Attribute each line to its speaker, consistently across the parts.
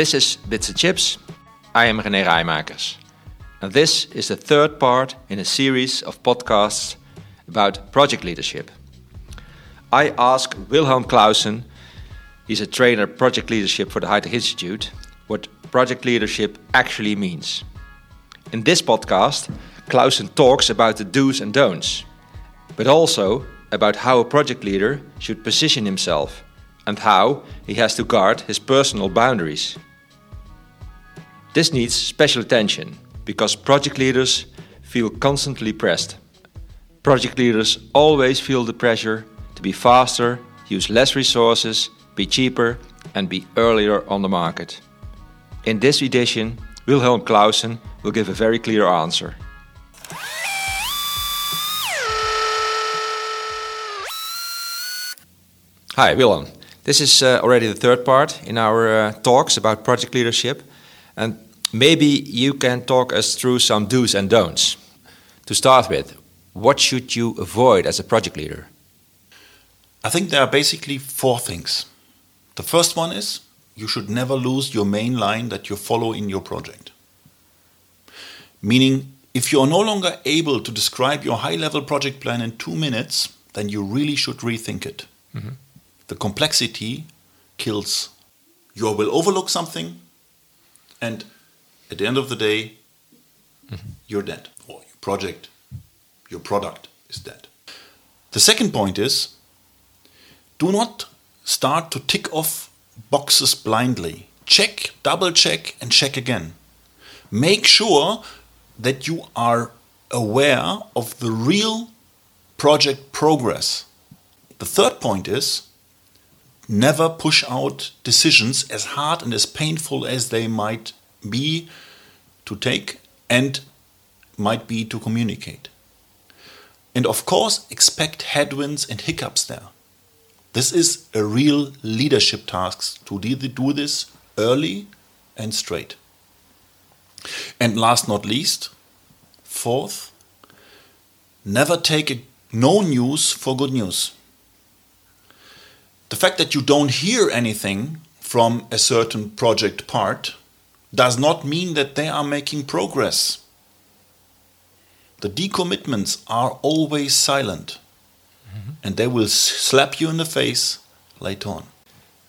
Speaker 1: This is Bits and Chips. I am René Raaijmakers. And this is the third part in a series of podcasts about project leadership. I ask Wilhelm Clausen, he's a trainer project leadership for the Tech Institute, what project leadership actually means. In this podcast, Clausen talks about the do's and don'ts, but also about how a project leader should position himself and how he has to guard his personal boundaries. This needs special attention because project leaders feel constantly pressed. Project leaders always feel the pressure to be faster, use less resources, be cheaper, and be earlier on the market. In this edition, Wilhelm Clausen will give a very clear answer. Hi, Wilhelm. This is uh, already the third part in our uh, talks about project leadership, and maybe you can talk us through some do's and don'ts. To start with, what should you avoid as a project leader?
Speaker 2: I think there are basically four things. The first one is you should never lose your main line that you follow in your project. Meaning, if you are no longer able to describe your high level project plan in two minutes, then you really should rethink it. Mm -hmm the complexity kills. You will overlook something, and at the end of the day, mm-hmm. you're dead, or your project, your product is dead. The second point is do not start to tick off boxes blindly. Check, double check, and check again. Make sure that you are aware of the real project progress. The third point is never push out decisions as hard and as painful as they might be to take and might be to communicate. And of course, expect headwinds and hiccups there. This is a real leadership task to do this early and straight. And last not least, fourth, never take no news for good news the fact that you don't hear anything from a certain project part does not mean that they are making progress. The decommitments are always silent mm-hmm. and they will slap you in the face later on.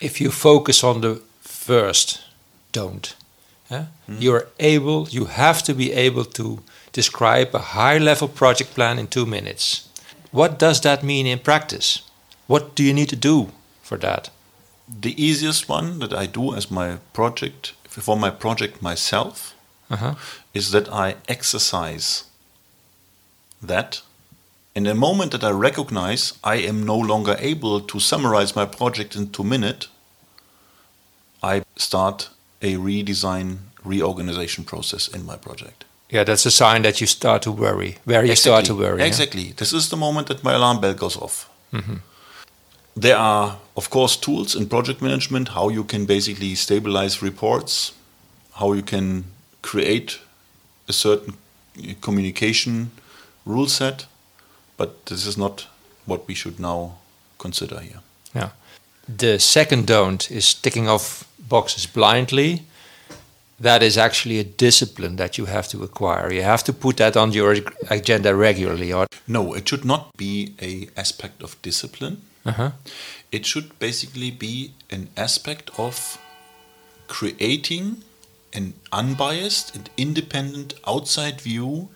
Speaker 1: If you focus on the first, don't. Mm-hmm. You're able, you have to be able to describe a high level project plan in two minutes. What does that mean in practice? What do you need to do for that?
Speaker 2: The easiest one that I do as my project for my project myself uh-huh. is that I exercise that. In the moment that I recognize I am no longer able to summarize my project in two minutes, I start a redesign, reorganization process in my project.
Speaker 1: Yeah, that's a sign that you start to worry. Where you
Speaker 2: exactly.
Speaker 1: start to worry.
Speaker 2: Exactly. Yeah? This is the moment that my alarm bell goes off. Mm-hmm. There are, of course, tools in project management how you can basically stabilize reports, how you can create a certain communication rule set, but this is not what we should now consider here.
Speaker 1: Yeah. The second don't is ticking off boxes blindly. That is actually a discipline that you have to acquire. You have to put that on your agenda regularly. Or
Speaker 2: no, it should not be a aspect of discipline. Uh-huh. It should basically be an aspect of creating an unbiased and independent outside view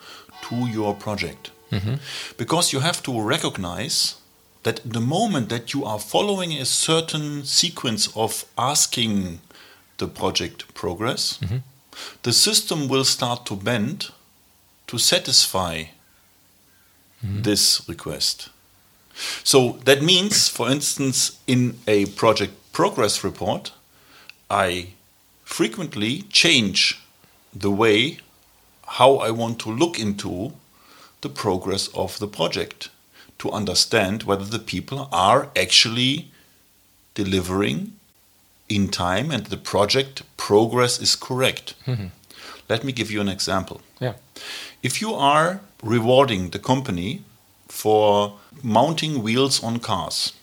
Speaker 2: to your project. Mm-hmm. Because you have to recognize that the moment that you are following a certain sequence of asking the project progress, mm-hmm. the system will start to bend to satisfy mm-hmm. this request. So that means, for instance, in a project progress report, I frequently change the way how I want to look into the progress of the project to understand whether the people are actually delivering in time and the project progress is correct. Mm-hmm. Let me give you an example.
Speaker 1: Yeah.
Speaker 2: If you are rewarding the company for mounting wheels on cars.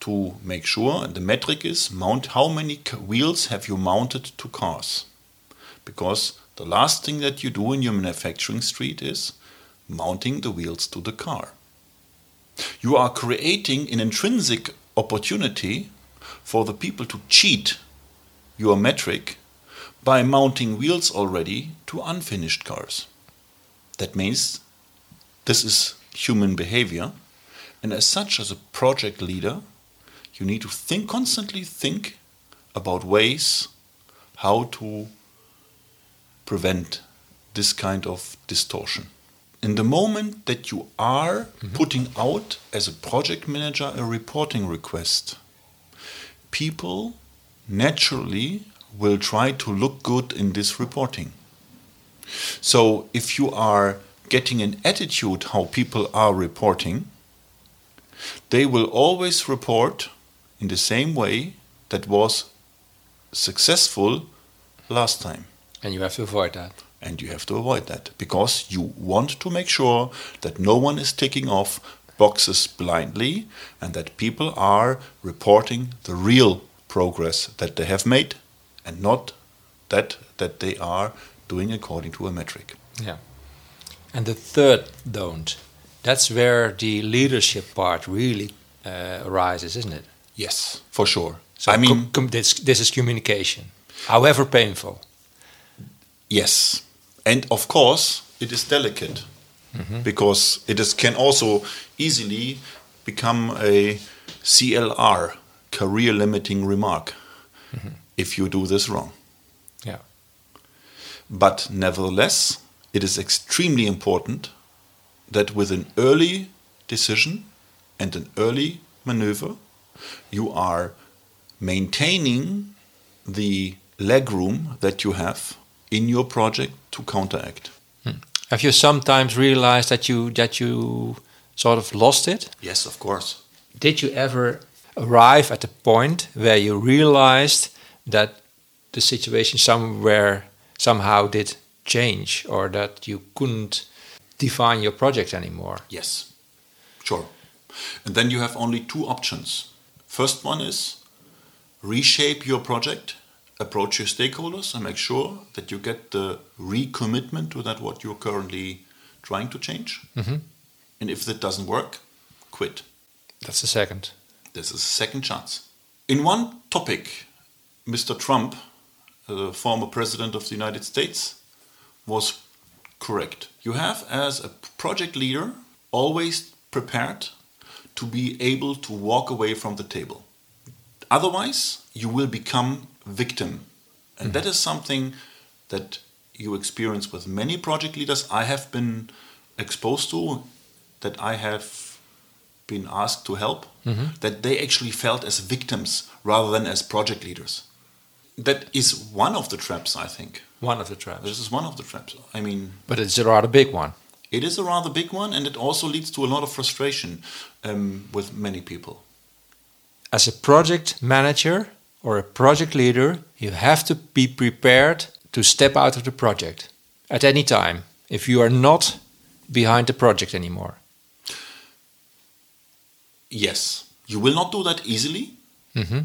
Speaker 2: to make sure, the metric is mount how many wheels have you mounted to cars? Because the last thing that you do in your manufacturing street is mounting the wheels to the car. You are creating an intrinsic opportunity for the people to cheat your metric by mounting wheels already to unfinished cars. That means this is human behavior, and as such, as a project leader, you need to think constantly think about ways how to prevent this kind of distortion. In the moment that you are mm-hmm. putting out as a project manager a reporting request, people naturally will try to look good in this reporting. So if you are getting an attitude how people are reporting, they will always report in the same way that was successful last time.
Speaker 1: And you have to avoid that.
Speaker 2: And you have to avoid that because you want to make sure that no one is ticking off boxes blindly and that people are reporting the real progress that they have made and not that that they are doing according to a metric.
Speaker 1: Yeah. And the third don't. That's where the leadership part really uh, arises, isn't it?
Speaker 2: Yes, for sure.
Speaker 1: So I mean, this, this is communication, however painful.
Speaker 2: Yes, and of course it is delicate mm -hmm. because it is, can also easily become a CLR, career limiting remark, mm -hmm. if you do this wrong.
Speaker 1: Yeah.
Speaker 2: But nevertheless, it is extremely important that with an early decision and an early maneuver, you are maintaining the legroom that you have in your project to counteract.
Speaker 1: Hmm. Have you sometimes realized that you that you sort of lost it?
Speaker 2: Yes, of course.
Speaker 1: Did you ever arrive at a point where you realized that the situation somewhere somehow did change or that you couldn't define your project anymore?
Speaker 2: Yes, sure. And then you have only two options. First one is reshape your project, approach your stakeholders, and make sure that you get the recommitment to that what you're currently trying to change. Mm-hmm. And if that doesn't work, quit.
Speaker 1: That's the second.
Speaker 2: This is a second chance. In one topic, Mr. Trump, the former president of the United States, was correct. You have, as a project leader, always prepared to be able to walk away from the table. Otherwise, you will become victim. And mm. that is something that you experience with many project leaders I have been exposed to, that I have been asked to help, mm-hmm. that they actually felt as victims rather than as project leaders. That is one of the traps, I think.
Speaker 1: One of the traps.
Speaker 2: This is one of the traps. I mean,
Speaker 1: but it's a rather big one.
Speaker 2: It is a rather big one, and it also leads to a lot of frustration um, with many people.
Speaker 1: As a project manager or a project leader, you have to be prepared to step out of the project at any time if you are not behind the project anymore.
Speaker 2: Yes, you will not do that easily, mm -hmm.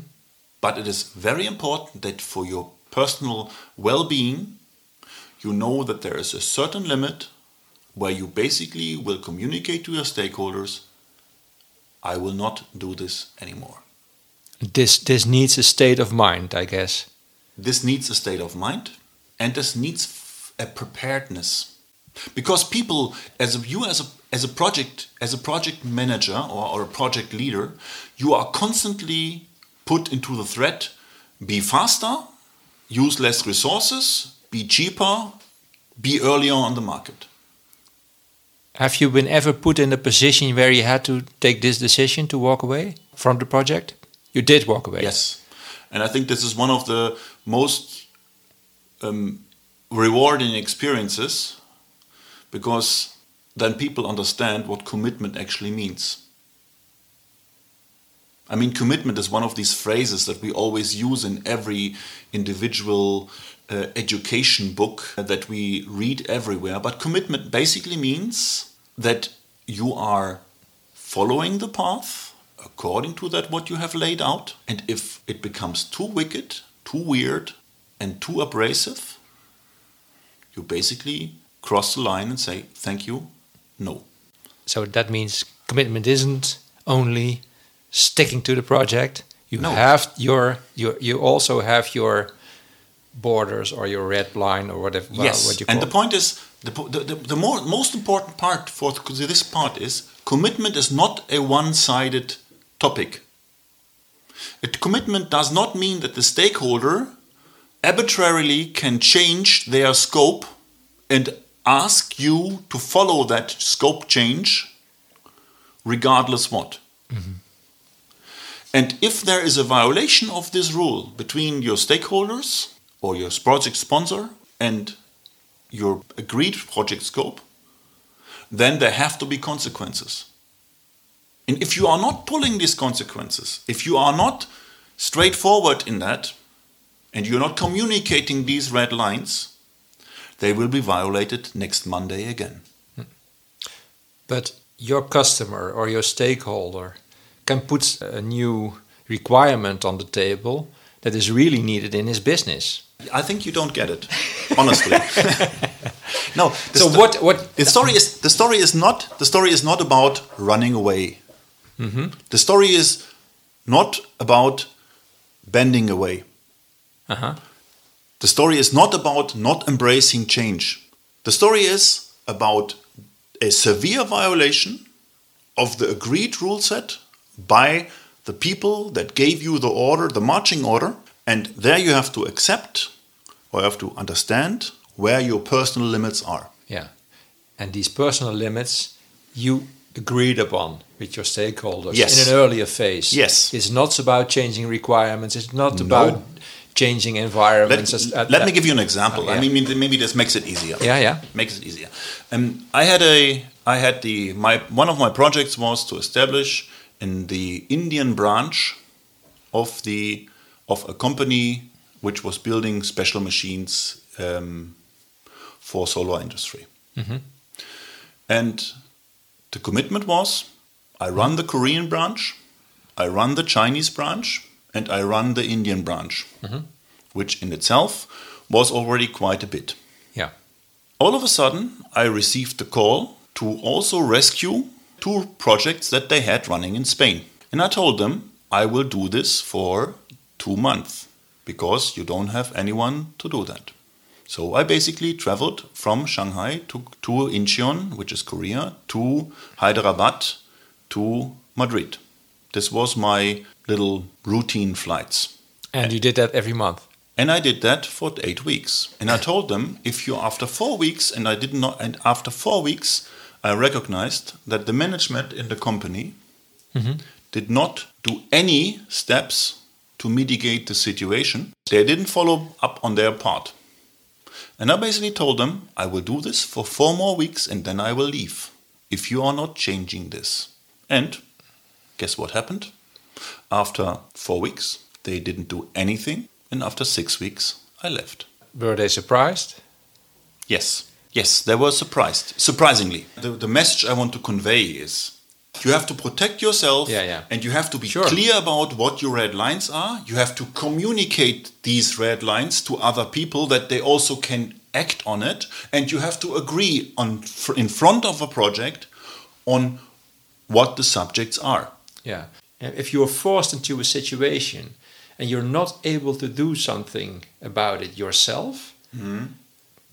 Speaker 2: But it is very important that for your personal well being, you know that there is a certain limit where you basically will communicate to your stakeholders I will not do this anymore.
Speaker 1: This, this needs a state of mind, I guess.
Speaker 2: This needs a state of mind and this needs a preparedness. Because people, as a, you as a, as a project as a project manager or, or a project leader, you are constantly put into the threat be faster use less resources, be cheaper, be earlier on the market.
Speaker 1: Have you been ever put in a position where you had to take this decision to walk away from the project? You did walk away.
Speaker 2: Yes. And I think this is one of the most um, rewarding experiences because then people understand what commitment actually means. I mean, commitment is one of these phrases that we always use in every individual uh, education book that we read everywhere. But commitment basically means that you are following the path according to that what you have laid out. And if it becomes too wicked, too weird, and too abrasive, you basically cross the line and say, thank you, no.
Speaker 1: So that means commitment isn't only sticking to the project. You
Speaker 2: No.
Speaker 1: have your, your you also have your borders or your red line or whatever well,
Speaker 2: yes,
Speaker 1: what you call
Speaker 2: and the point is, the, the, the, the more, most important part for this part is commitment is not a one-sided topic. A commitment does not mean that the stakeholder arbitrarily can change their scope and ask you to follow that scope change regardless what. Mm-hmm. And if there is a violation of this rule between your stakeholders or your project sponsor and your agreed project scope, then there have to be consequences. And if you are not pulling these consequences, if you are not straightforward in that, and you're not communicating these red lines, they will be violated next Monday again. Hmm.
Speaker 1: But your customer or your stakeholder can put a new requirement on the table that is really needed in his business.
Speaker 2: I think you don't get it, honestly. no. the
Speaker 1: So what what
Speaker 2: The story is the story is not the story is not about running away. The story is not about bending away.
Speaker 1: uh-huh.
Speaker 2: The story is not about not embracing change. The story is about a severe violation of the agreed rule set by the people that gave you the order, the marching order, and there you have to accept or you have to understand where your personal limits are.
Speaker 1: Yeah. And these personal limits you agreed upon with your stakeholders
Speaker 2: Yes.
Speaker 1: in an earlier phase.
Speaker 2: Yes.
Speaker 1: It's not about changing requirements, it's not
Speaker 2: No.
Speaker 1: about changing
Speaker 2: Let,
Speaker 1: environments. as- uh,
Speaker 2: let
Speaker 1: uh,
Speaker 2: me give you an example.
Speaker 1: Oh, yeah.
Speaker 2: I mean, maybe this makes it easier.
Speaker 1: Yeah, yeah.
Speaker 2: makes it easier. Um, I had a, I had the my one of my projects was to establish in the Indian branch of the of a company which was building special machines um, for solar industry. And the commitment was, I run the Korean branch, I run the Chinese branch, and I run the Indian branch, which in itself was already quite a bit.
Speaker 1: Yeah.
Speaker 2: All of a sudden, I received the call to also rescue two projects that they had running in Spain. And I told them, I will do this for two months because you don't have anyone to do that. So I basically traveled from Shanghai to, to Incheon, which is Korea, to Hyderabad, to Madrid. This was my little routine flights.
Speaker 1: And you did that every month.
Speaker 2: And I did that for eight weeks. And I told them, if you after four weeks, and I did not, and after four weeks, I recognized that the management in the company mm-hmm. did not do any steps to mitigate the situation. They didn't follow up on their part. And I basically told them, I will do this for four more weeks and then I will leave if you are not changing this. And guess what happened? After four weeks, they didn't do anything. And after six weeks, I left.
Speaker 1: Were they surprised?
Speaker 2: Yes. Yes, they were surprised. Surprisingly. The, the message I want to convey is you have to protect yourself
Speaker 1: Yeah, yeah.
Speaker 2: and you have to be
Speaker 1: Sure.
Speaker 2: clear about what your red lines are. You have to communicate these red lines to other people that they also can act on it and you have to agree on fr- in front of a project on what the subjects are.
Speaker 1: Yeah. If you are forced into a situation and you're not able to do something about it yourself, mm-hmm.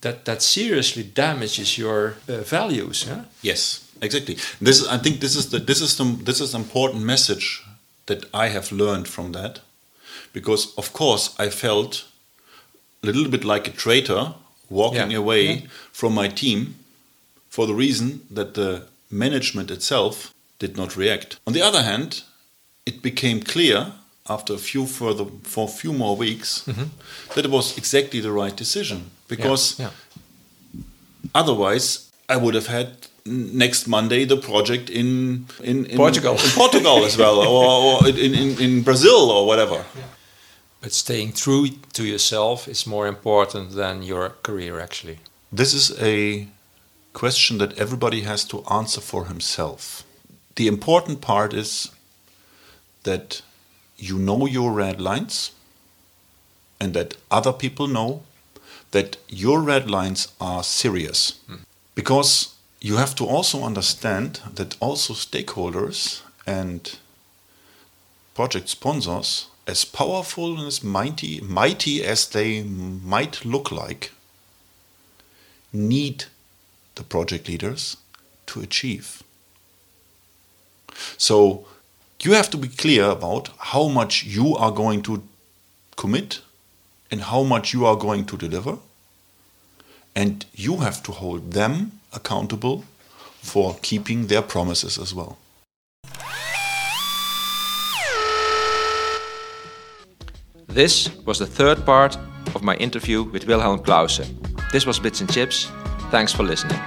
Speaker 1: That, that seriously damages your uh, values. Huh?
Speaker 2: Yes, exactly. This is, I think this is the this is the this is an important message that I have learned from that, because of course I felt a little bit like a traitor walking
Speaker 1: Yeah,
Speaker 2: away
Speaker 1: yeah.
Speaker 2: from my team for the reason that the management itself did not react. On the other hand, it became clear after a few further for a few more weeks mm-hmm. that it was exactly the right decision because
Speaker 1: yeah.
Speaker 2: Otherwise, I would have had next Monday the project in in, in
Speaker 1: Portugal.
Speaker 2: in Portugal as well, or, or in, in, in Brazil or whatever.
Speaker 1: But staying true to yourself is more important than your career, actually.
Speaker 2: This is a question that everybody has to answer for himself. The important part is that you know your red lines and that other people know that your red lines are serious. Because you have to also understand that also stakeholders and project sponsors, as powerful and as mighty, mighty as they might look like, need the project leaders to achieve. So you have to be clear about how much you are going to commit and how much you are going to deliver. And you have to hold them accountable for keeping their promises as well.
Speaker 1: This was the third part of my interview with Wilhelm Clausen. This was Bits and Chips. Thanks for listening.